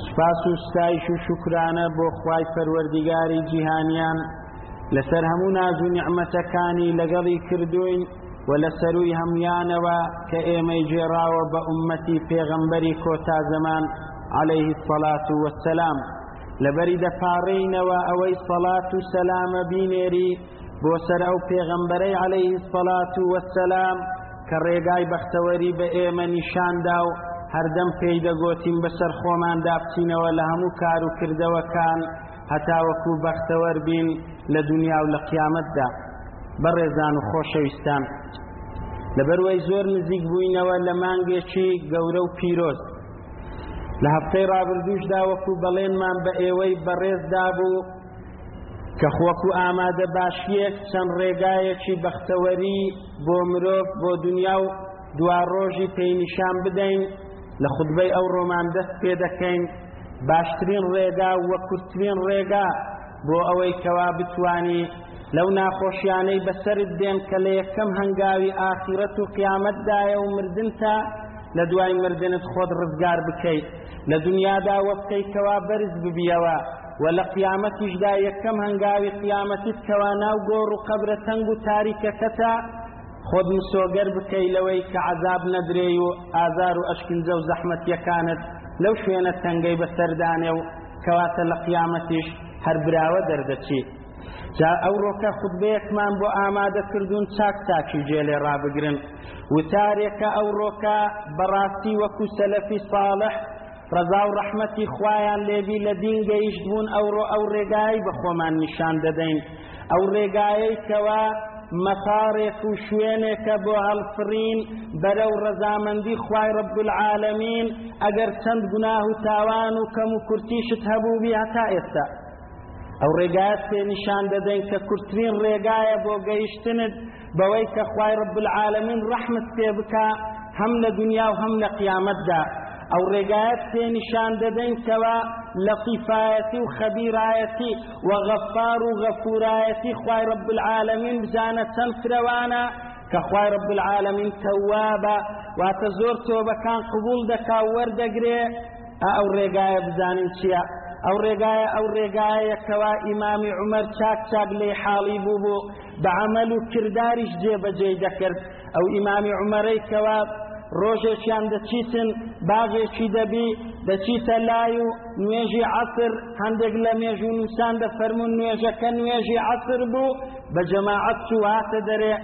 سوپاس و ستایش و شکرانە بۆ خوای پەروەردیگاری جیهانیان لەسەر هەموو ناز و نیعمەتەکانی لەگەڵی کردوین و لە سەروی هەمویانەوە کە ئێمەی جێراوە بە ئومەتی پێغەمبەری کۆتا زەمان عليه الصلاة والسلام لەبەری دەپارڕینەوە ئەوەی سەڵات و سەلامە بینێری بۆ سەر ئەو پێغەمبەرەی عەلەیهی سەڵات و وەسەلام کە ڕێگای بەختەوەری بە ئێمە نیشاندا و هەردەم پێی دەگۆتین بەسەر خۆماندا بچینەوە لە هەموو کار و کردەوەکان هەتاوەکو بەختەوەر بین لە دنیا و لە قیامەتدا بەڕێزان و خۆشەویستان لەبەروەی زۆر نزیک بووینەوە لە مانگێکی گەورە و پیرۆز لە هەفتەی ڕابردوشدا وەکو بەڵێنمان بە ئێوەی بەڕێزدا بوو کە خۆک و ئامادە باشیەک چەند ڕێگایەکی بەختەوەری بۆ مرۆڤ بۆ دنیا و دوا ڕۆژی پێینیشان بدەین لە خودبەی ئەو ڕۆمان دەست پێ دەکەین باشترین ڕێگا و کورتترین ڕێگا بۆ ئەوەی کەوا بتانی لەو ناخۆشیانەی بەسرت دێن کە لە یەکەم هەنگاوی ئاخیرەت و قیامەتدایە و مردنتە لە دوای مردنت خۆت ڕزگار بکەیت لە دنیادا وەبکەی کەوا بەرز ببیەوە وە لە قیامەتیشدا یەکەم هەنگاوی قیامەتیت کەوا ناو گۆڕ و قەبرە تەنگ و تاریکەکەتە خۆت مسۆگەر بکەی لەوەی کە عەزاب نەدرێی و ئازار و ئەشکنجە و زەحمەتیەکانت لەو شوێنە تەنگەی بەسەردانێ و کەواتە لە قیامەتیش هەر براوە دەردەچیت جا ئەو ڕۆکە خودبەیەکمان بۆ ئامادە کردوون چاک تاکی جێ لێ ڕابگرن وتارێکە ئەو ڕۆکە بەڕاستی وەکو سەلەفی ساڵح ڕەزاو ڕەحمەتی خوایان لێبی لە دین گەیشت بوون ئەوڕۆ ئەو ڕێگای بە خۆمان نیشان دەدەین ئەو ڕێگایەی کەوا مەتاڕێک و شوێنێکە بۆ هەڵفرین بەرە و ڕەزامەندی خوای ڕب العالمین ئەگەر چەند گوناه و تاوان و کەم و کورتیشت هەبووبی هەتا ئێستا ئەو ڕێگایەت پێ نیشان دەدەین کە کورتترین ڕێگایە بۆ گەیشتنت بەوەی کە خوای ڕب العالمین ڕەحمت پێ بکە هەم لە دنیا و هەم لە قیامەتدا ئەو ڕێگایەت پێ نیشان دەدەین کەوا لطیفایەتی و خەبیرایەتی و غەفار و غەفورایەتی خوای رب العالمین بزانە چەند فرەوانە کە خوای رب العالمین تەوابە واتە زۆر تۆبەکان قبول دەکا وەردەگرێ ئا ئەو ڕێگایە بزانین چییە؟ ئەو ڕێگایە ئەو ڕێگایەیە کەوا ئیمامی عومەر چاک چاک لێی حاڵی بوو بوو بە عەمەل و کرداریش جێبەجێی دەکرد ئەو ئیمامی عومەرەی کەوا ڕۆژێکیان دەچیتن باغێکی دەبی دەچیتە لای و نوێژی عەسر هەندێک لە مێژ و نووسان دەفەرمونون نوێژەکە نوێژی عەسر بوو بە جەماعەت چواتە دەرێ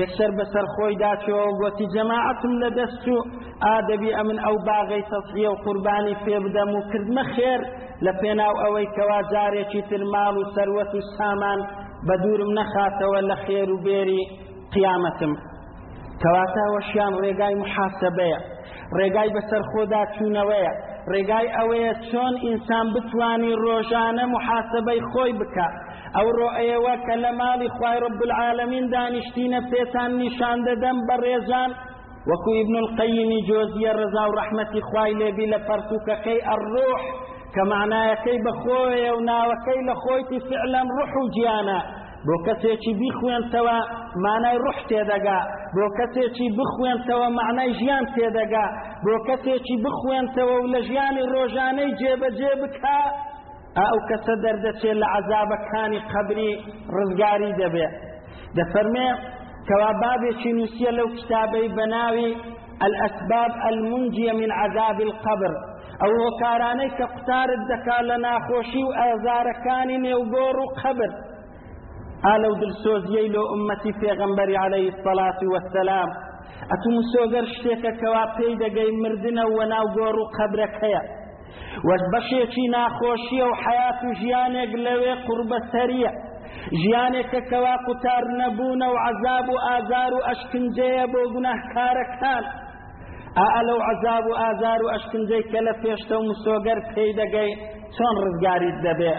یەکسەر بەسەر خۆی داچەوە گوتی جەماعەتم لە دەست و ئا دەبی ئەمن ئەو باغەی تەسحیە و قوربانی پێ بدەم و کردمە خێر لە پێناو ئەوەی کەوا جارێکی تر ماڵ و سەروەت و سامان بە دوورم نەخاتەوە لە خێر و بێری قیامەتم کەواتە وەشیان ڕێگای محاسبەیە ڕێگای بەسەر خۆدا چوونەوەیە ڕێگای ئەوەیە چۆن ئینسان بتانی ڕۆژانە محاسبەی خۆی بکە ئەو ڕۆئەیەوە کە لە ماڵی خوای ڕب العالمین دانیشتینە پێتان نیشان دەدەم بە ڕێزان وەکو ابن القیم جۆزیە ڕەزا و ڕەحمەتی خوای لێبی لە پەرتوکەکەی الروح کە معنایەکەی بەخۆیە و ناوەکەی لە خۆیتی فعلا ڕوح و گیانە بۆ کەسێکی بیخوێنتەوە مانای ڕوح تێدەگا بۆ کەسێکی بخوێنتەوە معنای ژیان تێدەگا بۆ کەسێکی بخوێنتەوە و لە ژیانی ڕۆژانەی جێبەجێ بکە ئا ئەو کەسە دەردەچێت لە عەزابەکانی قەبری ڕزگاری دەبێ دەفەرمێ کەوا بابێکی نووسە لەو کتابەی بەناوی الأسباب المنجية من عذاب القبر ئەو هۆکارانەی کە قوتارت دەکات لە ناخۆشی و ئازارەکانی نێوگۆڕ و قەبر ئالە و دلسۆزیەی لۆ ئومەتی پێغەمبەری عليهەی سەڵاتی وەسەلام ئەتو مسۆگەر شتێکە کەوا پێی دەگەی مردنە وە ناو گۆڕ و قەبرەکەیە وەک بەشێکی ناخۆشیە و حەیات و ژیانێک لەوێ قڕبەسەریە ژیانێکە کەوا قوتار نەبوونە و عەزاب و ئازار و ئەشکنجەیە بۆ گوناهکارەکان ئا لەو عەزاب و ئازار و ئەشکنجەی کە لە پێشتە و مسۆگەر پێی دەگەی چۆن ڕزگاریت دەبێ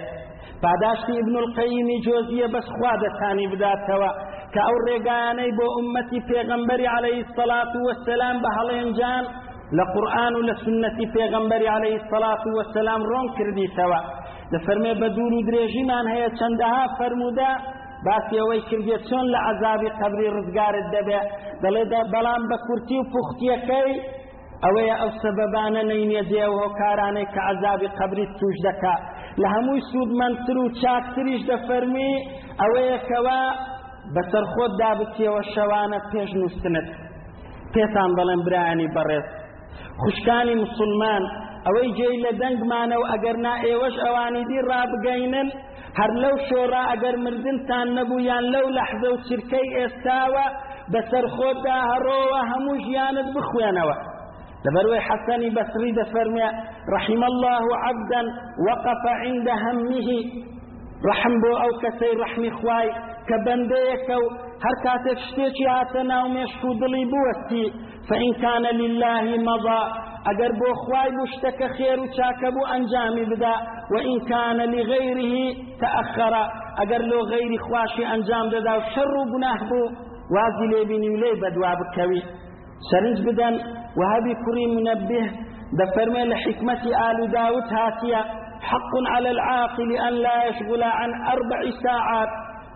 پاداشتی ابن القیمی جۆزیە بەس خوا دەتانی بداتەوە کە ئەو ڕێگایانەی بۆ ئومەتی پێغەمبەری عليهەی سەڵات وەسەلام بە هەڵێنجان لە قورئان و لە سنەتی پێغەمبەری عەلەیهی سەڵات وەسەلام ڕۆن کردیتەوە لە فەرمێ بە دوور و درێژیمان هەیە چەندەها فەرموودە باسی ئەوەی کردێت چۆن لە عەزابی قەبری ڕزگارت دەبێ دەڵێ بەڵام بە کورتی و پوختیەکەی ئەوەیە ئەو سەبەبانە نەینێدێ و هۆکارانەی کە عەزابی قەبری توش دەکات لە هەمووی سوودمەندتر و چاکتریش دەفەرمی ئەوەیە کەوا بەسەر خۆت دابچیەوە شەوانە پێش نووسنت پێتان دەڵێن برایانی بەڕێز خوشکانی مسلمان ئەوەی جێی لە دەنگمانە و ئەگەر نا ئێوەش ئەوانی دی ڕابگەینن هەر لەو شۆڕا ئەگەر مردنتان نەبوو یان لەو لەحزە و چرکەی ئێستاوە بەسەر خۆتدا هەڕۆوە هەموو ژیانت بخوێنەوە لبروي حسن بسري دفرمي رحم الله عبدا وقف عند همه ڕەحم بۆ ئەو کەسەی ڕەحمی خوای کە بەندەیەکە و هەر کاتێک شتێکی هاتە ناو مێشک و دڵی بوەستی فإن كان لله مضى ئەگەر بۆ خوای بوو شتەکە خێر و چاکە بوو ئەنجامی بدا وإن كان لغيره تأخر ئەگەر لۆ غەیری خواشی ئەنجام دەدا و شەڕ و گوناه بوو وازی لێبینی و لێی بەدوا بکەوی سەرنج بدەن وهبی کوڕی منبه دەفەرمێ لە حکمەتی ئال و داوت هاتیە حق على العاقل أن لا يشغل عن أربع ساعات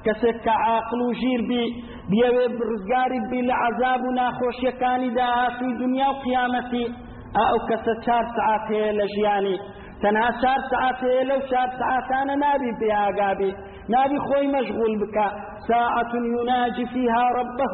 کەسێک کە عاقل و ژیر بی بیاوێ ڕزگاری بی لە عذاب و ناخۆشیەکانی داهاتوی دنیا و قیامەتی ئەو کەسە چار سعات هەیە لە ژیانی تەنها چار سعات هەیە لەو چار سعاتانە نابی بێئاگابی نابی خۆی مەشغول بکە ساعة يناجي فيها ربه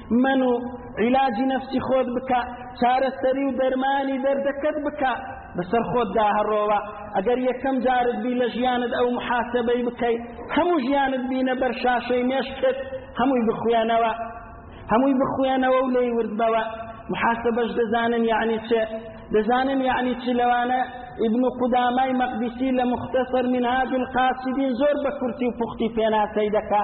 من و عیلاجی نەفسی خۆت بکە چارەسەری و دەرمانی دەردەکەت بکە بەسەر خۆتدا هەڕۆوە ئەگەر یەکەم جارت بی لە ژیانت ئەو محاسبەی بکەی هەموو ژیانت بینە بەر شاشەی مێشکت هەمووی بخوێنەوە هەمووی بخوێنەوە و لی وردبەوە محاسبەش دەزانن یعنی چ دەزانن یعنی چ لەوانە ابن قدامای مەقدسی لە مختصر منهاج القاسدین زۆر بە کورتی و پوختی پێناسەی دەکا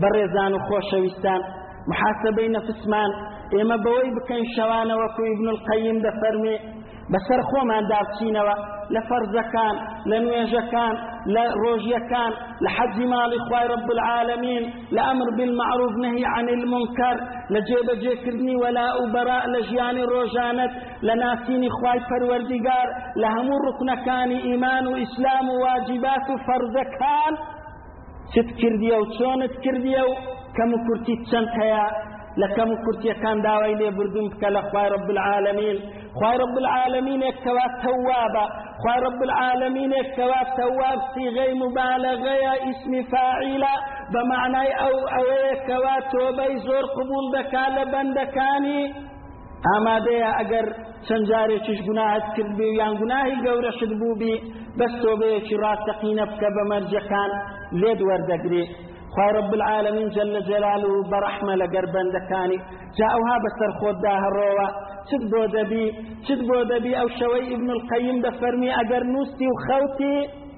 بەڕێزان و خۆشەویستان محاسبەی نەفسمان ئێمە بەوەی بکەین شەوانەوەکو ئیبن القەیم دەفەرمێ بەسەر خۆمان دابچینەوە لە فەرزەکان لە نوێژەکان لە ڕۆژیەکان لە حەجی ماڵی خوای رب العالمین لە ئەمر بالمعروف نهی عن المنکر لە جێبەجێکردنی وەلا و بەراء لە ژیانی ڕۆژانت لە ناسینی خوای پەروەردیگار لە هەموو ڕوکنەکانی ئیمان و ئیسلام و واجبات و فەرزەکان چت کردیە و چۆنت کردیە و کەم و کورتی چەند هەیە لە کەم و کورتیەکان داوای لێبردن بکە لە خوای رب العالمین خوای رب العالمینێک کەوا تەوابە خوای رب العالمینێک کەوا تەواب سیغەی مبالغەیە ئیسمی فاعیلە بە معنای ئەو ئەوەیە کەوا تۆبەی زۆر قبول دەکا لە بەندەکانی ئامادەیە ئەگەر چەند جارێکیش گوناهت کردبی و یان گوناهی گەورەشت بووبی بەس تۆبەیەکی ڕاستەقینە بکە بە مەرجەکان لێت وەردەگری خوای رب العالمین جل جلاله و بەڕەحمە لەگەر بەندەکانی جا ئەوها بەسەر خۆتدا هەڕۆوە چت بۆ دەبی چت بۆ دەبی ئەو شەوەی ئیبن القەیم دەفەرمی ئەگەر نووستی و خەوتی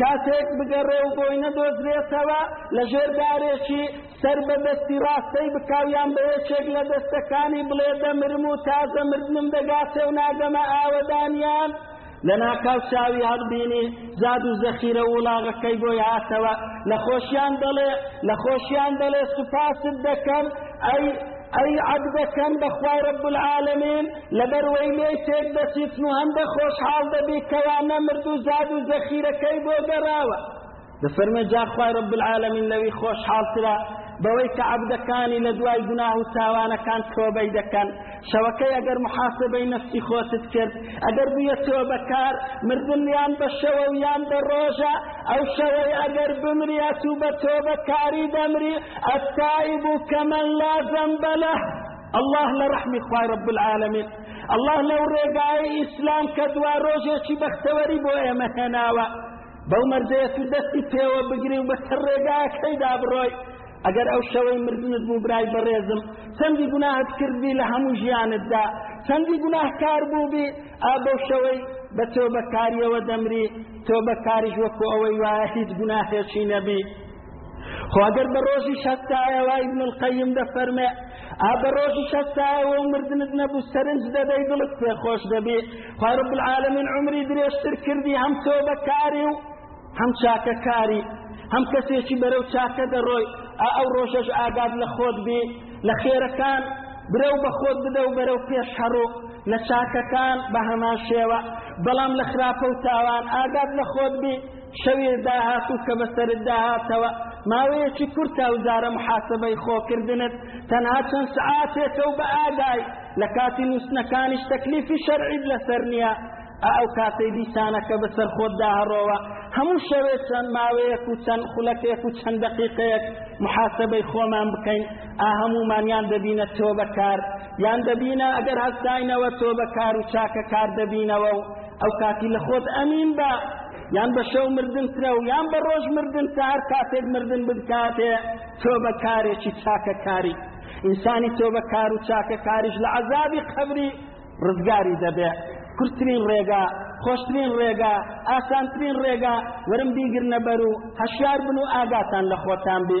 کاتێک بگەڕێ و بۆی نەدۆزرێتەوە، لە ژێر دارێکی سەر بە دەستی ڕاستەی بکا و یان بە یەکێک لە دەستەکانی بڵێ دەمرم و تازە مردنم دەگاتێ و ناگەمە ئاوەدانیان، لەناکاو چاوی هەڵبینی زاد و زەخیرە و وڵاغەکەی بۆی هاتەوە، لە خۆشیان دەڵێ، لە خۆشیان دەڵێ سوپاست دەکەم، ئەی، ئەی عەبدەکەم، بەخوای رب العالمین، لەبەروەی لێی تێک دەچیتن و هەندە خۆشحاڵ دەبی کەوا نەمرد و زاد و زەخیرەکەی بۆ گەڕاوە دەفەرمێ جا خوای رب العالمین لەوی خۆشحاڵترە بەوەی کە عەبدەکانی لە دوای گوناه و تاوانەکان تۆبەی دەکەن شەوەکەی ئەگەر محاسبەی نەفسی خۆتت کرد ئەگەر بویە تۆ بەکار مردن یان بە شەوە و یان بە ڕۆژە ئەو شەوەی ئەگەر بمریات و بە تۆ بەکاری دەمری ئەتایی بوو کەمەن لازم بەلە اللە لە ڕەحمی خوای رب العالمین اللە لەو ڕێگایە ئیسلام کە دوا ڕۆژێکی بەختەوەری بۆ ئێمە هێناوە بەو مەرجەیە تو دەستی پێوە بگری و بەسەر ڕێگاکەیدا بڕۆی ئەگەر ئەو شەوەی مردنت بوو برای بەڕێزم چەندی گوناهت کردی لە هەموو ژیانتدا چەندی گوناهکار بووبی ئا بەو شەوەی بە تۆ بەکاریەوە دەمری تۆ بەکاریش وەکو ئەوەی وایە هیچ گوناهێکی نەبی خۆ ئەگەر بە ڕۆژی شەستایە وای ابن القیم دەفەرمێ ئا بە ڕۆژی شەستایەوە و مردنت نەبوو سەرنج دەدەی دڵت پێ خۆش دەبێ خوا رب العالمین عمری درێژتر کردی هەم تۆبەکاری و هەم چاکەکاری هەم کەسێکی بەرەو چاکە دەڕۆی ئا ئەو ڕۆژەش ئاگاد لە خۆت بێ لە خێرەکان برەو بە خۆت بدە و بەرەو پێش هەڕۆ لە چاکەکان بە هەمان شێوە بەڵام لە خراپە و تاوان ئاگاد لە خۆت بێ شەوێ داهات و کە بەسەرت داهاتەوە ماوەیەکی کورتە و جارە محاسبەی خۆکردنت تەنها چەند سعاتێکە و بە ئاگای لە کاتی نووسنەکانیش تەکلیفی شەرعید لەسەر نییە ئەو کاتەی دیسانەکە بەسەر خۆت داهڕۆوە هەموو شەوێ چەند ماوەیەک و چەند خولەکێک و چەند دقیقەیەک محاسبەی خۆمان بکەین ئا هەمومان یان دەبینە تۆ بەکار یان دەبینە ئەگەر هەستاینەوە تۆ بەکار و چاکە کار دەبینەوە و ئەو کاتی لە خۆت ئەمین بە یان بە شەو مردن ترە و یان بە ڕۆژ مردن تا هەر کاتێک مردن بکاتێ تۆ بە کارێکی چاکەکاری ئینسانی تۆ بە کار و چاکەکاریش لە عەزابی قەبری ڕزگاری دەبێ کورتترین ڕێگا خۆشترین ڕێگا ئاسانترین ڕێگا وەرم بیگرنە بەر و هەشیار بن و ئاگاتان لە خۆتان بێ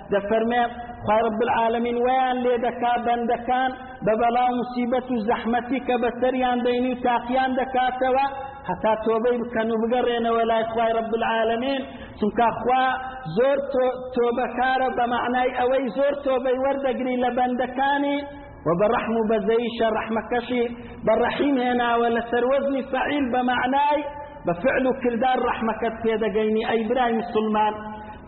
دەفەرمێ خوای رب العالمین ویان لێ دەکا بەندەکان بە بەڵا و مسیبەت و زەحمەتی کە بەسەریان دەینی و تاقیان دەکاتەوە هەتا تۆبەی بکەن و بگەڕێنەوە لای خوای رب العالمین چونکە خوا زۆر تۆبەکارە بە معنای ئەوەی زۆر تۆبەی وەردەگری لە بەندەکانی و بە ڕەحم و بەزەیشە ڕەحمەکەشی بە ڕەحیم هێناوە لەسەر وەزنی فەعیل بە مەعنای بە فعل و کردار ڕەحمەکەت پێدەگەینی ئەی برای مسلمان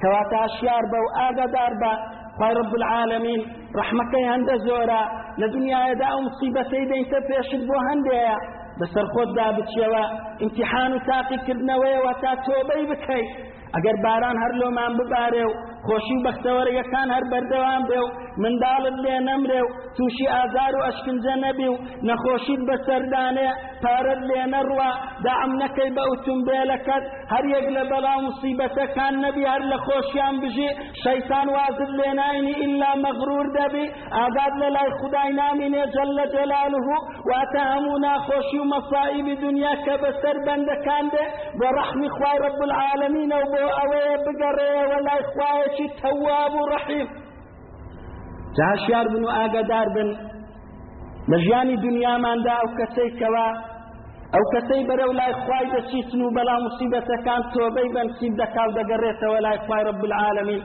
کەواتە هەشیار بە و ئاگادار بە خوای رب العالمین ڕەحمەکەی هەندە زۆرە لە دنیادا ئەو مصیبەتەی دەینتە پێشت بۆ هەندەیە بەسەر خۆتدا بچیەوە ئیمتیحان و تاقیکردنەوەیەوە تا تۆبەی بکەیت ئەگەر باران هەر لۆمان ببارێ و خۆشی و بەختەوەرەکان هەر بەردەوام بێ و منداڵت لێ نەمرێ و تووشی ئازار و ئەشکنجە نەبی و نەخۆشیت بەسەردانێ پارەت لێ نەڕوا داعم نەکەی بە ئوتومبێلەکەت هەر یەک لە بەڵا مصیبەتەکان نەبی هەر لە خۆشیان بژی شەیتان وازت لێ ناینی ئللا مەغرور دەبی ئازاد لە لای خودای نامینێ جەللە جەلالوه واتە هەموو ناخۆشی و مەسائیبی دنیا کە بەسەر بەندەکان دێ بۆ ڕەحمی خوای رب العالمینە و بۆ ئەوەیە بگەڕێەوە لای خوایەکی تەواب و ڕەحیم جا هەشیار بن و ئاگادار بن لە ژیانی دنیاماندا ئەو کەسەی کەوە ئەو کەسەی بەرەو لای خوای دەچیتن و بەڵام مصیبەتەکان تۆبەی بەنسیب دەکاو دەگەڕێتەوە لای خوای رب العالمین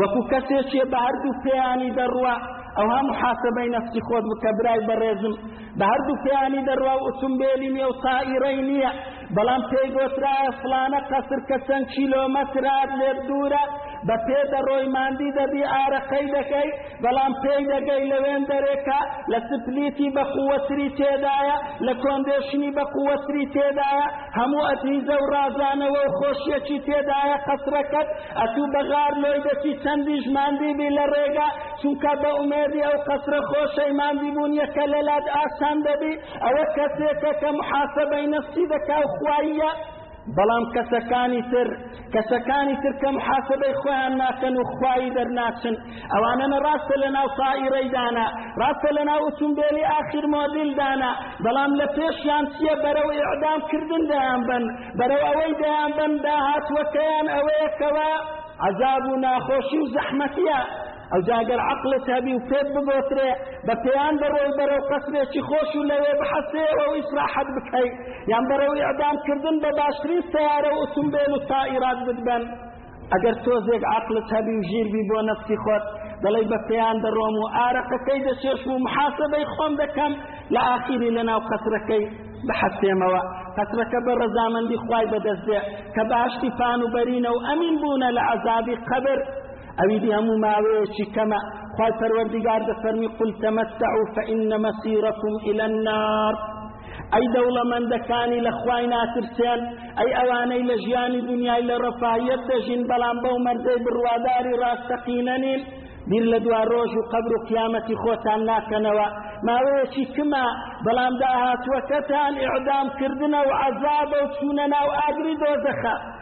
وەکو کەسێکێ بە هەردوو پێیانی دەڕوا ئەوها محاسبەی نەفسی خۆت بکە برای بەڕێزم بە هەردوو پێیانی دەڕوا و ئۆتومبێلی نیە و تائیرەی نییە بەڵام پێی گۆترایە فلانە قەسر کە چەند کیلۆمەترات لێت دوورە بە پێ دەڕۆی ماندی دەبی ئارەقەی دەکەی بەڵام پێیدەگەی لەوێندەرێکە لە سپلیتی بەقوەتری تێدایە لە کۆندێشنی بەقوەتری تێدایە هەموو ئەدیزە و ڕازانەوە و خۆشیەکی تێدایە قەسرەکەت ئەتوو بەغار لۆی دەچی چەندیش ماندیبی لە ڕێگا چونکە بە ئومێدی ئەو قەسرە خۆشەی ماندیبوونیەکە لەلات ئاسان دەبی ئەوە کەسێکە کە محاسەبەی نەفسی دەکا و خواییە بەڵام کەسەکانی تر کەسەکانی تر کە محاسبەی خۆیان ناکەن و خوایی دەرناچن ئەوانە نەڕاستە لە ناو تائیرەیدانە ڕاستە لە ناو ئوتومبێلی ئاخیر مۆدیلدانە بەڵام لە پێشیان چییە بەرەو ئیعدام کردن دەیان بن بەرەو ئەوەی دەیان بن داهاتوەکەیان ئەوەیەکەوە عذاب و ناخۆشی و زەحمەتیە ئەوجا ئەگەر عەقڵت هەبی و پێت بگۆترێ بە پێیان بڕۆی بەرەو قەسرێکی خۆش و لەوێ بحەسێەوە و ئیسراحەت بکەی یان بەرەو ئیعدامکردن بە باشترین سەیارە و ئوتومبێل و تائیرات بتبەن ئەگەر تۆزێک عقلت هەبی و ژیر بی بۆ نەفسی خۆت دەڵی بە پێیان دەڕۆم و ئارەقەکەی دەچێشم و محاسبەی خۆم دەکەم لە ئاخیری لە ناو قەسرەکەی بحەسێمەوە قەسرەکە بە ڕەزامەندی خوای بەدەستێ کە باشتی پان و بەرینە و ئەمین بوونە لە عەزابی قەبر ئەویدی هەموو ماوەیەکی کەمە خوای پەروەردیگار دەفەرمی قل تمتعوا فإن مسيركم إلى النار ئەی دەوڵەمەندەکانی لە خوای ناترسێن ئەی ئەوانەی لە ژیانی دنیای لە ڕەفاهیەت دەژین بەڵام بەو مەردەی بڕواداری ڕاستەقینە نین بیر لە دوا ڕۆژ و قەبر و قیامەتی خۆتان ناکەنەوە ماوەیەکی کما بەڵام داهاتوەکەتان ئعدام کردنە و عەزابە و چوونە ناو ئاگری دۆزەخە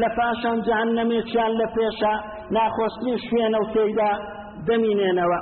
لە پاشان جەهەنەمێکیان لە پێشە ناخۆشترین شوێنە و تێیدا دەمینێنەوە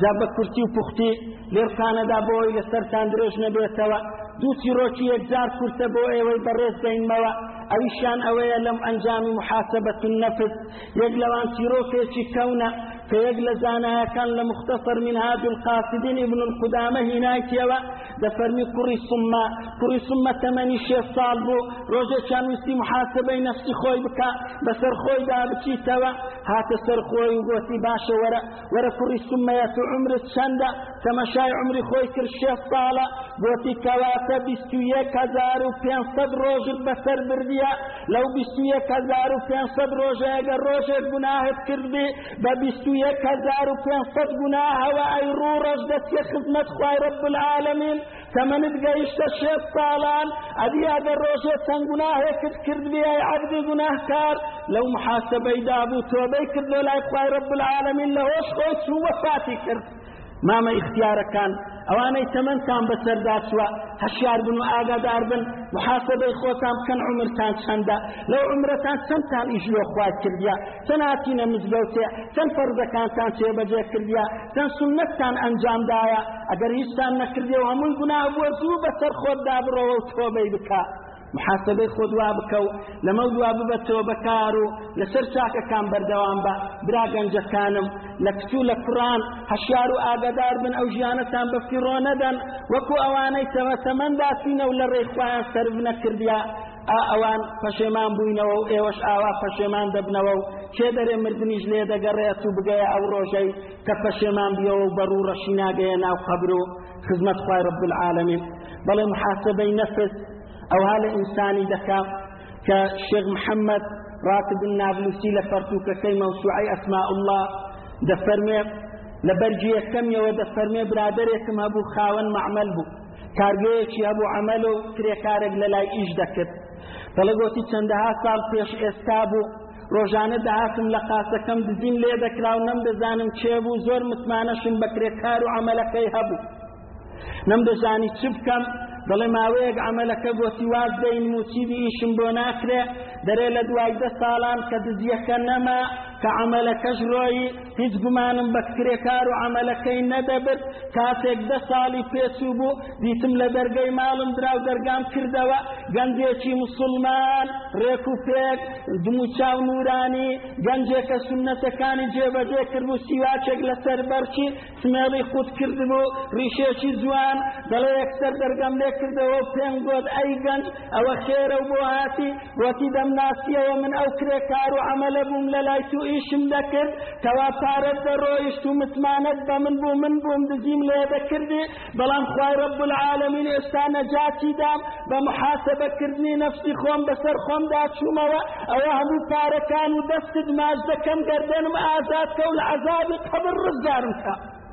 جا بە کورتی و پوختی لێرقانەدا بۆی لەسەرتان درێژ نەبێتەوە دوو چیرۆکی یەکجار کورتە بۆ ئێوەی بەڕێز دەینمەوە ئەویشیان ئەوەیە لەم ئەنجامی محاسبەت نەفس یەک لەوان چیرۆکێکی کەونە کە یەک لە زانایەکان لە مختصر منهاج القاصدین ابن القدامە هینایتیەوە دەفەرمی کوڕی سمە کوڕی سمە تەمەنی شێ ساڵ بوو ڕۆژێکیان ویستی محاسبەی نەفسی خۆی بکە بەسەر خۆیدا بچیتەوە هاتە سەر خۆی و گۆتی باشە وەرە وەرە کوڕی سمەیە تو عمرت چەندە تەمەشای عمری خۆی کرد شێ ساڵە گۆتی کەواتە بیست و یەک هەزار و پێنجسەد ڕۆژت بەسەر بردیە لەو بیست و یەک هەزار و پێنجسەد ڕۆژەگە ڕۆژێک گوناهت کردی بە بیست و یەک هەزار و پێنج سەد گوناهەوە ئەی ڕوو ڕەش دەچیە خزمەت خوای رب العالمین تەمەنت گەیشتە شێت ساڵان ئەدی ئەگەر ڕۆژێ چەند گوناهێکت کردبی ئەی عەبدی گوناهکار لەو محاسبەیدا بوو تۆبەی کردو لای خوای رب العالمین لەهۆش خۆی چوو وەفاتی کرد مامە ئیختیارەکان ئەوانەی تەمەنتان بەسەردا چووە هەشیار بن و ئاگادار بن محاسبەی خۆتان بکەن عمرتان چەندە لەو عمرەتان چەندتان ئیش لۆ خوارد کردیا چەند هاتینە مزگەوتێ چەند فەرزەکانتان چێبەجێ کردیا چەند سنەتتان ئەنجامدایە ئەگەر هیچتان نەکردێ و هەمووی گوناه بووە زوو بەسەر خۆتدا بڕەوە و تۆبەی بکە محاسەبەی خۆت وا بکە و لەمەو دوا ببە تۆبەکار و لەسەر چاکەکان بەردەوام بە برا گەنجەکانم لە کچ و لە کوڕان هەشیار و ئاگادار بن ئەو ژیانەتان بە فیڕۆ نەدەن وەکو ئەوانەی تەمەتەمەن باسینە و لە ڕێی خۆیان سەرف نەکردیا ئا ئەوان پەشێمان بووینەوە و ئێوەش ئاوا پەشێمان دەبنەوە و کێ دەرێ مردنیش لێ دەگەڕێت و بگەیە ئەو ڕۆژەی کە پەشێمان بیەوە و بەڕوو ڕەشی ناگەیە ناو قەبر و خزمەت خوای رب العالمین بەڵێ محاسبەی نەفس ئەوها لە ئینسانی دەکا کە شێخ محەممەد راتب نابلوسی لە فەرتوکەکەی مەوسوعی ئەسما الله دەفەرمێ لە بەرگی یەکەمیەوە دەفەرمێ برادێکم هەبوو خاوەن معمل بوو کارگەیەکی هەبوو عمل و کرێکارێک لە لای ئیش دەکرد دەڵگۆتی چەندەها ساڵ پێش ئێستا بوو ڕۆژانە دەهاتم لە قاسەکەم دزیم لێ دەکرا و نەمدەزانم کێ بوو زۆر متمانەشم بە کرێکار و عەمەلەکەی هەبوو نەمدەزانی چ بکەم دەڵێ ماوەیەک عملەکە بۆتی واز دەین و چیدی ئیشم بۆ ناکرێ دەرێ لە دوای دە ساڵان کە دزیەکە نەما کە عملەکەش ڕۆی هیچ گومانم بە کرێکار و عەمەلەکەی نەدەبرد، کاتێک دە ساڵی پێچوو بوو، دیتم لە دەرگەی ماڵم درا و دەرگام کردەوە، گەنجێکی موسڵمان، ڕێک و پێک، دموچاو نورانی، گەنجێکە سوننەتەکانی جێبەجێ کردبوو، سیواکێک لەسەر بەرچی سمێڵی قووت کردبوو، ڕیشێکی جوان، دەڵێ یەکسەر دەرگەم لێ کردەوە و پێم گوت، ئەی گەنج، ئەوە خێرە و بۆ هاتی وەتی دەمناسیەوە من ئەو کرێکار و عەمەلە بووم لە لای تو ئیشم دەکرد کەوا پارەت دەڕۆیشت و متمانەت بە من بوو من بووم دزیم لێ دەکردی بەڵام خوای رب العالمین ئێستا نەجاتی دام بە محاسبەکردنی نەفسی خۆم بەسەر خۆمدا چوومەوە ئەوە هەموو پارەکان و دەستت ماچ دەکەم گەردەنم ئازاد کە و لە عەزابی قەبر ڕزگارم کە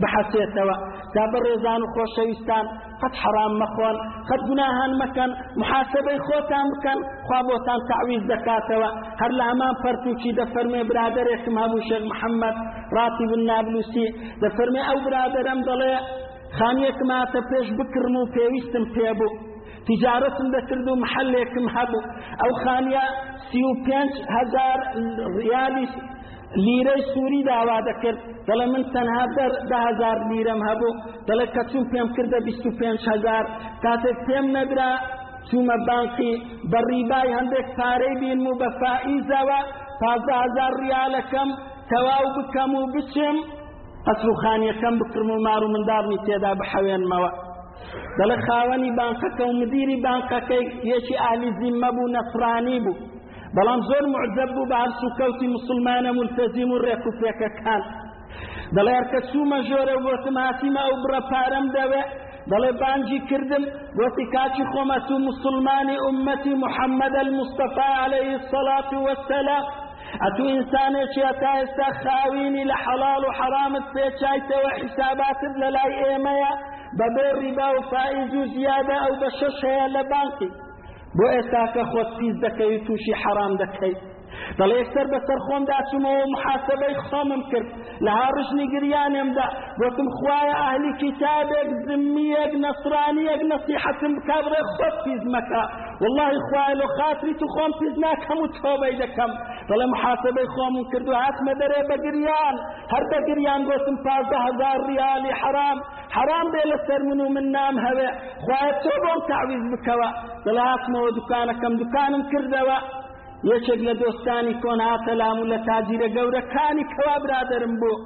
بحەسێتەوە جا بەڕێزان و خۆشەویستان قەت حەرام مەخۆن قەت گوناهان مەکەن محاسبەی خۆتان بکەن خوا بۆتان تعویز دەکاتەوە هەر لە هەمان پەرتوکی دەفەرمێ برادێکم هەبوو شێخ محەممەد ڕاتی بن نابلوسی دەفەرمێ ئەو برادەرم دەڵێ خانیەکم هاتە پێش بکڕم و پێویستم پێ بوو تجارتم دەکرد و محلێکم هەبوو ئەو خانیە سی و پێنج هزار ریالی لیرەی سووری داوا دەکرد دەڵێ من تەنها دە هزار لیرەم هەبوو دەڵێ کە چوون پێم کردە بیست و پێنج هزار کاتێک پێم نەدرا چوومە بانقی بە ڕیبای هەندێک پارەی بیم و بە فائیزەوە پازدە هزار ریالەکەم تەواو بکەم و بچم قەسروخانیەکەم بکڕم و مار و منداڵنی تێدا بحەوێنمەوە دەڵێ خاوەنی بانقەکە و مدیری بانقەکەی یەکی ئالی زیممە بوو نەفرانی بوو بەڵام زۆر معجب بوو بە هەڵسوکەوتی موسڵمانە ملتەزیم و ڕێک و پێکەکان دەڵێ هەرکە چوومە ژۆرە وتم هاتیمە ئەو بڕە پارەم دەوێ دەڵێ بانجی کردم وتی کاچی خۆمەت و مسلمانی ئومەتی محەممەد المستەفا عليه الصلاة والسلام ئەتو ئینسانێکی تا ئێستا خاوینی لە حەڵاڵ و حەرامت پێچایتەوە حیساباتت لە لای ئێمەیە بەبێ ڕیبا و فائیز و زیادە ئەو بە شەش هەیە لە بانکی بۆ ئێستاکە خۆت پیس دەکەوی تووشی حەرام دەکەی دەڵێ یەکسەر بەسەر خۆم داچمەوە محاسبەی خۆمم کرد لە هاڕژنی گریانێمدا گوتم خوایە ئەهلی کتابێک زمیەک نەسرانیەک نەسیحەتم بکە بڵێ خۆت پیس مەکە واللهی خوایە لە خاتری تو خۆم پیس ناکەم و تۆبەی دەکەم دەڵێ محاسبەی خۆم کرد و هاتمە دەرێ بە گریان هەر بە گریان گوتم پازدە هەزار ریالی حەرام حەرام بێ لەسەر من و من نامهەوێ خوایە تۆ بۆم تەعویز بکەوە دەڵێ هاتمەوە دوکانەکەم دوکانم کردەوە یەکێک لە دۆستانی کۆن هاتە لام و لە تاجیرە گەورەکانی کەوا برادرم بوو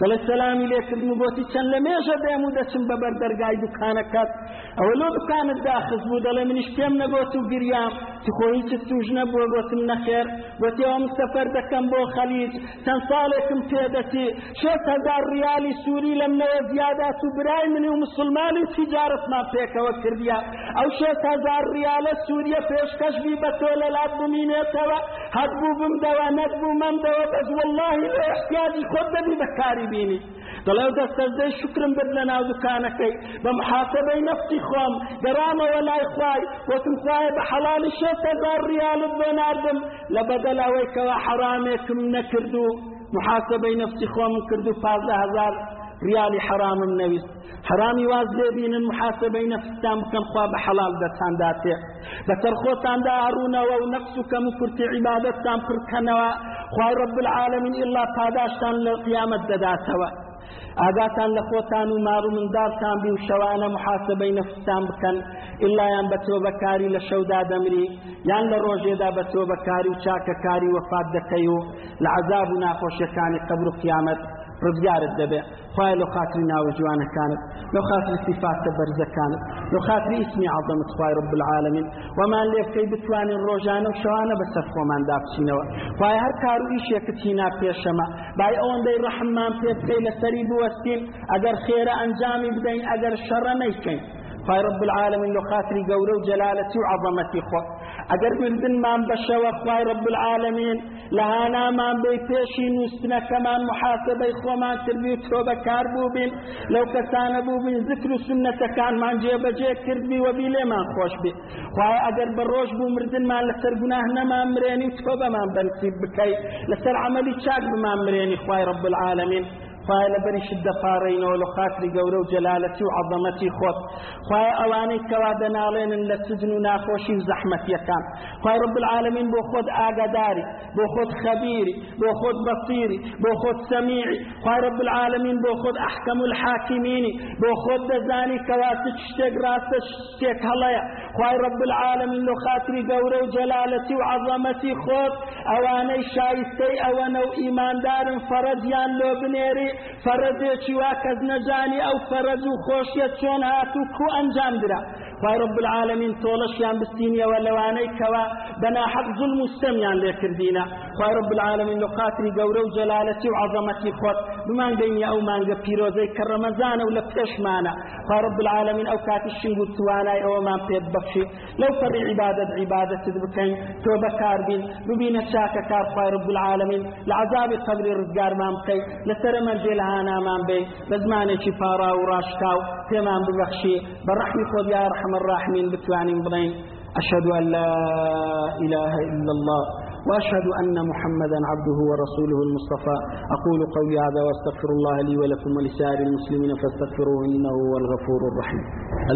دەڵێ سەلامی لێکردم و گۆتی چەند لە مێژە دێم و دەچم بە بەر دەرگای دوکانەکەت ئەوە لۆ دوکانت داخز بوو دەڵێ منیش پێم نەگۆت و گریام تو خۆ هیچت توش نەبووە گۆتم نەخێر گۆتی ئەوم سەفەر دەکەم بۆ خەلیج چەند ساڵێکم پێ دەچێ شێست هەزار ڕیالی سووری لەم نەوە زیادات و برای منی و مسلمانی و تیجارەتمان پێکەوە کردیا ئەو شێست هەزار ڕیالە سووریە پێشکەش بی بە تۆ لە لات بمینێتەوە هەبوو بمدەوە نەبوو مەمدەوە بەس واللهی لە احتیاجی خۆت دەبی بەکاری بینی دەڵێ و دەستەزدەی شکرم برد لە ناو دوکانەکەی بە محاسبەی نەفسی خۆم گەڕامەوە لای خوای وتم خوایە بە حەڵالی شێست هەزار ڕیالت بۆ ناردم لە بەدەل ئەوەی کەوا حەرامێکم نەکرد و محاسبەی نەفسی خۆم کرد و پازدە هەزار ریالی حەرامم نەویست حەرامی واز لێبینن محاسبەی نەفستان بکەم خوا بە حەڵال دەتانداتێ بەسەر خۆتاندا ئەڕوونەوە و نەقص و کەم و کورتی عیبادەتتان پڕکەنەوە خوای رب العالمین ئیلا پاداشتان لە قیامەت دەداتەوە ئاگاتان لە خۆتان و مار و منداڵتان بی و شەوانە محاسبەی نەفستان بکەن ئللایان بە تۆبەکاری لە شەودا دەمری یان لە ڕۆژێدا بە تۆبەکاری و چاکەکاری وەفات دەکەی و لە عذاب و ناخۆشیەکانی قبر و قیامەت ڕزگارت دەبێت خوایە لۆ خاتری ناوە جوانەکانت لۆ خاتری سیفاتە بەرزەکانت لۆ خاتری ئیسمی عەزەمت خوای رب العالمین وەمان لێ بکەی بتوانین ڕۆژانە و شەوانە بەسەر خۆماندا بچینەوە خوای هەر کار و ئیشێکت هینا پێشەمە بای ئەوەندەی ڕەحممان پێ بکەی لەسەری بوەستین ئەگەر خێرە ئەنجامی بدەین ئەگەر شەڕە نەیکەین خوای رب العالمین لۆ خاتری گەورە و جەلالەتی و عەزەمەتی خۆت ئەگەر مردنمان بەشەوە خوای رب العالمین لە هانامان بێ پێشی نووسنەکەمان محاسبەی خۆمان کردی و تۆبەکار بووبین لەو کەسانە بووبین زکر و سنەتەکانمان جێبەجێ کردی وەبی لێمان خۆش بێ خوای ئەگەر بە ڕۆژ بوو مردنمان لەسەر گوناه نەمان مرێنی و تۆبەمان بەنسیب بکەی لەسەر عملی چاک بمان مرێنی خوای رب العالمین خوایە لەبەریشت دەپاڕێینەوە لە خاتری گەورە و جەلالەتی و عەزەمەتی خۆت خوایە ئەوانەی کەوا دەناڵێنن لە سجن و ناخۆشی و زەحمەتیەکان خوای رب العالمین بۆ خۆت ئاگاداری بۆ خۆت خەبیری بۆ خۆت بەصیری بۆ خۆت سەمیعی خوای رب العالمین بۆ خۆت ئەحکەم الحاکمینی بۆ خۆت دەزانی کەوا چ شتێک ڕاستە شتێک هەڵەیە خوای رب العالمین لۆ خاتری گەورە و جەلالەتی و عەظەمەتی خۆت ئەوانەی شایستەی ئەوەنە و ئیماندارن فەرەجیان لۆ بنێری فەرەجێکی وا کەس نەزانی ئەو فەرەج و خۆشیە چۆن هات و کو ئەنجام درا خوای رب العالمین تۆڵەشیان بستینیەوە لەوانەی کەوا بەناحەق زول مستەمیان لێکردینە خوای رب العالمین لۆ خاتری گەورە و جەلالەتی و عەظەمەتی خۆت بمان بینی ئەو مانگە پیرۆزەی کە ڕەمەزانە و لە پێشمانە خوای رب العالمین ئەو کاتی شنگ و توانای ئەوەمان پێ ببەخشی لەو پەڕی عیبادەت عیبادەتت بکەین تۆبەکار بین ببینە چاکە کار خوای رب العالمین لە عەزابی قەبری ڕزگارمان بکەی لەسەرە مەرجێ لە هانامان بێ بە زمانێکی پاڕا و ڕاشکاو پێمان ببەخشی بە ڕەحمی خۆت یا ڕەحمە ڕاحمین بتوانین بڵێین أشهد أن لا إله إلا الله وأشهد أن محمدا عبده ورسوله المصطفى أقول قولي هذا وأستغفر الله لي ولكم ولسائر المسلمين فاستغفروه إنه هو الغفور الرحيم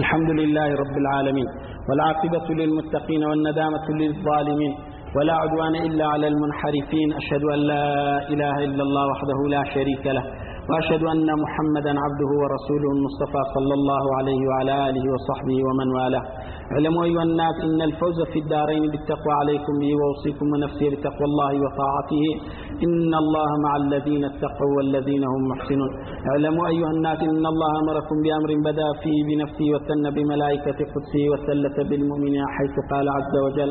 الحمد لله رب العالمين والعاقبة للمتقين والندامة للظالمين ولا عدوان إلا على المنحرفين أشهد أن لا إله إلا الله وحده لا شريك له وأشهد أن محمدا عبده ورسوله المصطفى صلى الله عليه وعلى آله وصحبه ومن والاه اعلموا أيها الناس إن الفوز في الدارين بالتقوى عليكم به وأوصيكم ونفسي بتقوى الله وطاعته إن الله مع الذين اتقوا والذين هم محسنون اعلموا أيها الناس إن الله أمركم بأمر بدأ فيه بنفسه وثن بملائكة قدسه وثلث بالمؤمنين حيث قال عز وجل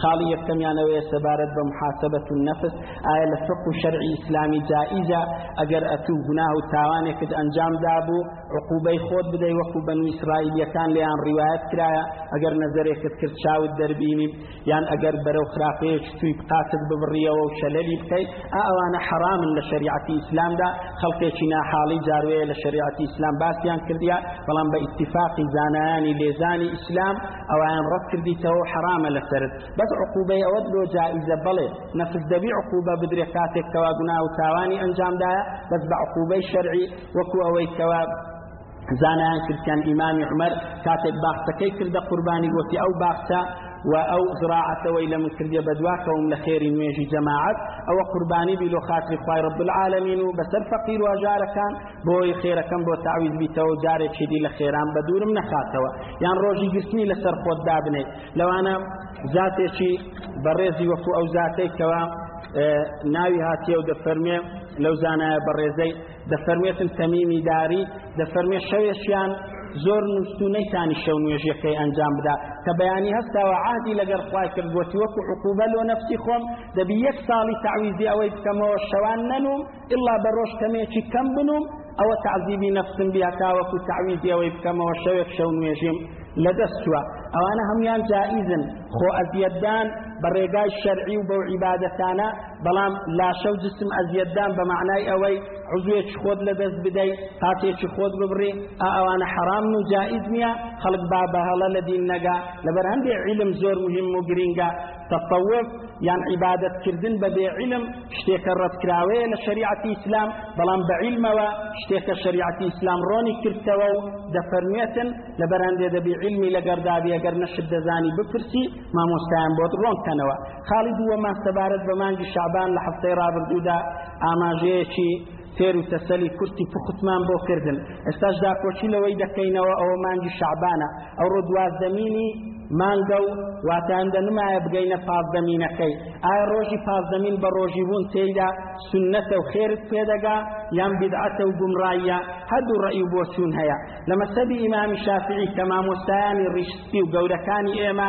خاڵی یەکەمیان ئەوەیە سەبارەت بە محاسبەت و نەفس ئایا لە فق و شەرعی ئیسلامی جائیزە ئەگەر ئەتو گوناه و تاوانێکت ئەنجام دابوو عقوبەی خۆت بدەی وەکو بەنو ئیسرائیلەکان لێیان ڕیوایەت کرایە ئەگەر نەزەرێکت کرد چاوت دەربینی یان ئەگەر بەرەو خراپەیەک توی بقاتت ببڕیەوە و شەلەلی بکەیت ئەوانە حرامن لە شریعەتی ئیسلامدا خەڵکێکی ناحاڵی جاروەیە لە شریعەتی ئیسلام باسیان کردیا بەڵام بە ئیتفاقی زانایانی لێزانی ئیسلام ئەویان ڕەت کردیتەوەو حەرامە لەسەرت بەس عقوبەی ئەوەت لۆ جائیزە بەڵێ نەفس دەبی عقوبە بدرێ کاتێک کەوا گونا و تاوانی ئەنجامدایە بەس بە عقوبەی شەرعی وەکو ئەوەی کەوا زانیان کردیان ئیمامی عمر کاتێک باخچەکەی کردە قوربانی گوتی ئەو باخچە و ئەو زراعەتەوەی لە من کردە بەدواکەوم لە خێری نوێژی جەماعەت ئەوە قوربانی بی لۆ خاتری خوای رب العالمین و بەسەر فەقیر واژارەکان بۆی خێرەکەم بۆ تاویز بیتەوە جارێکی دی لە خێران بە دوورم نەخاتەوە یان ڕۆژی گرتنی لەسەر خۆت دابنێت لەوانە زاتێکی بەڕێزی وەکو ئەو زاتێک کەەوە ناوی هاتیە و دەفەرمێ لەو زانایە بەڕێزەی دەفەرمێتن تەمیمی داری دەفەرمێ شەوێشیان زۆر نووسونەی تانی شەو نوێژیەکەی ئەنجام بدا کە بەیانی هەستاوە عادی لەگەر خخوای کرد گوتی وەکو حکوبە لۆ نەفسی خۆم دەبی یەک ساڵی تعویزی ئەوەی بکەمەوە شەوان نەنوم ئیلا بە ڕۆژ کەمێکی کەم بنووم ئەوە تعزیبی نەفسم بیا تاوەکو تعویزی ئەوەی بکەمەوە شەوێک شەو نوێژیم لەدەست چووە ئەوانە هەمویان جائیزن خۆ ئەزیەتدان بە ڕێگای شەرعی و بەو عیبادەتانە بەڵام لاشە و جسم ئەزیەتدان بە معنای ئەوەی عزوێکی خۆت لەدەست بدەی پاتێکی خۆت ببڕی ئەوانە حەرام و جائیز نییە خەڵک با بەهەڵە لە دین نەگا لەبەر هەندێک عیلم زۆر مهم و گرینگە تەسەوف یان عیبادەت کردن بە بێ عیلم شتێکە ڕەتکراوەیە لە شەریعەتی ئیسلام بەڵام بە عیلمەوە شتێکە شەریعەتی ئیسلام ڕۆنی کردەوە و دەفەرموێتن لە بەرەندێ دەبی عیلمی لەگەردابی ئەگەر نەشت دەزانی بپرسی مامۆستایان بۆت ڕۆن کەنەوە خاڵی دووەمان سەبارەت بە مانگی شعبان لە هەفتەی ڕابردوودا ئاماژەیەکی تێر و تەسەلی کورتی پوختمان بۆ کردن ئێستاش داکۆکی لەوەی دەکەینەوە ئەوە مانگی شعبانە ئەوڕۆ دوازدەمینی مانگە و واتاندە نمایە بگەینە پازدەمینەکەی ئایا ڕۆژی پازدەمین بە ڕۆژی بوون تێیدا سنەتە و خێرت پێدەگا یان بدعەتە و گومڕاییە هەردوو ڕێی و بۆچوون هەیە لە مەسەبی ئیمامی شافعی کە مامۆستایانی ڕیشسپی و گەورەکانی ئێمە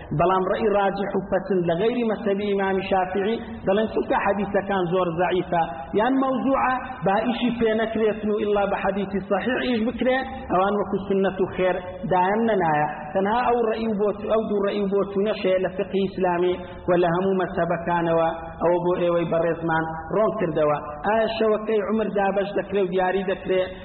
بەڵام ڕەئی ڕاجح و پەسند لە غەیری مەسەبی ئیمامی شافعی دەڵێن چونکە حەدیثەکان زۆر زەعیفە یان مەوزوعە با ئیشی پێ نەکرێتن و ئیلا بە حەدیثی صحیح ئیش بکرێ ئەوان وەکو سنەت و خێر دایان نەنایە تەنها ئەو ڕەئی و بۆت ئەو دوو ڕەئی و بۆچوونەشەیە لە فقی ئیسلامی و لە هەموو مەسەبەکانەوە ئەوە بۆ ئێوەی بەڕێزمان ڕۆن کردەوە ئایا شەوەکەی عمر دابەش دەکرێ و دیاری دەکرێ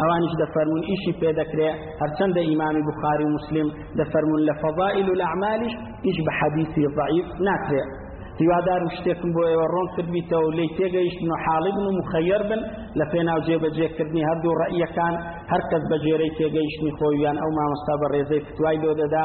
ئەوانیش دەفەرموون ئیشی پێ دەکرێ هەرچەندە ئیمامی بخاری و مسلم دەفەرموون لە فەضائل الاعمالیش ئیش بە حەدیثی ضعیف ناکرێ هیوادارم شتێکم بۆ ئێوە ڕۆن کردبیتەوە و لی تێگەیشتن و حاڵی بن و مخەیەر بن لە پێناو جێبەجێکردنی هەردوو ڕەئیەکان هەرکەس بە جێرەی تێگەیشتنی خۆیان ئەو مامۆستا بە ڕێزەی فتوای لۆ دەدا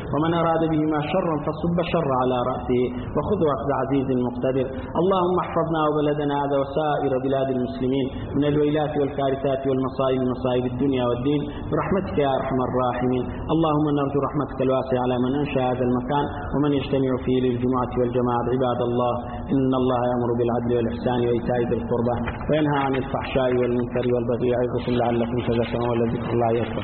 ومن أراد بهما شرا فصب شر على رأسه وخذ أخذ عزيز مقتدر اللهم احفظنا وبلدنا هذا وسائر بلاد المسلمين من الو... والويلات والكارثات والمصائب مصائب الدنيا والدين برحمتك يا أرحم الراحمين اللهم نرجو رحمتك الواسعة على من أنشأ هذا المكان ومن يجتمع فيه للجمعة والجماعة عباد الله إن الله يأمر بالعدل والإحسان وإيتاء ذي القربى وينهى عن الفحشاء والمنكر والبغي يعظكم لعلكم تذكرون ولذكر الله يكبر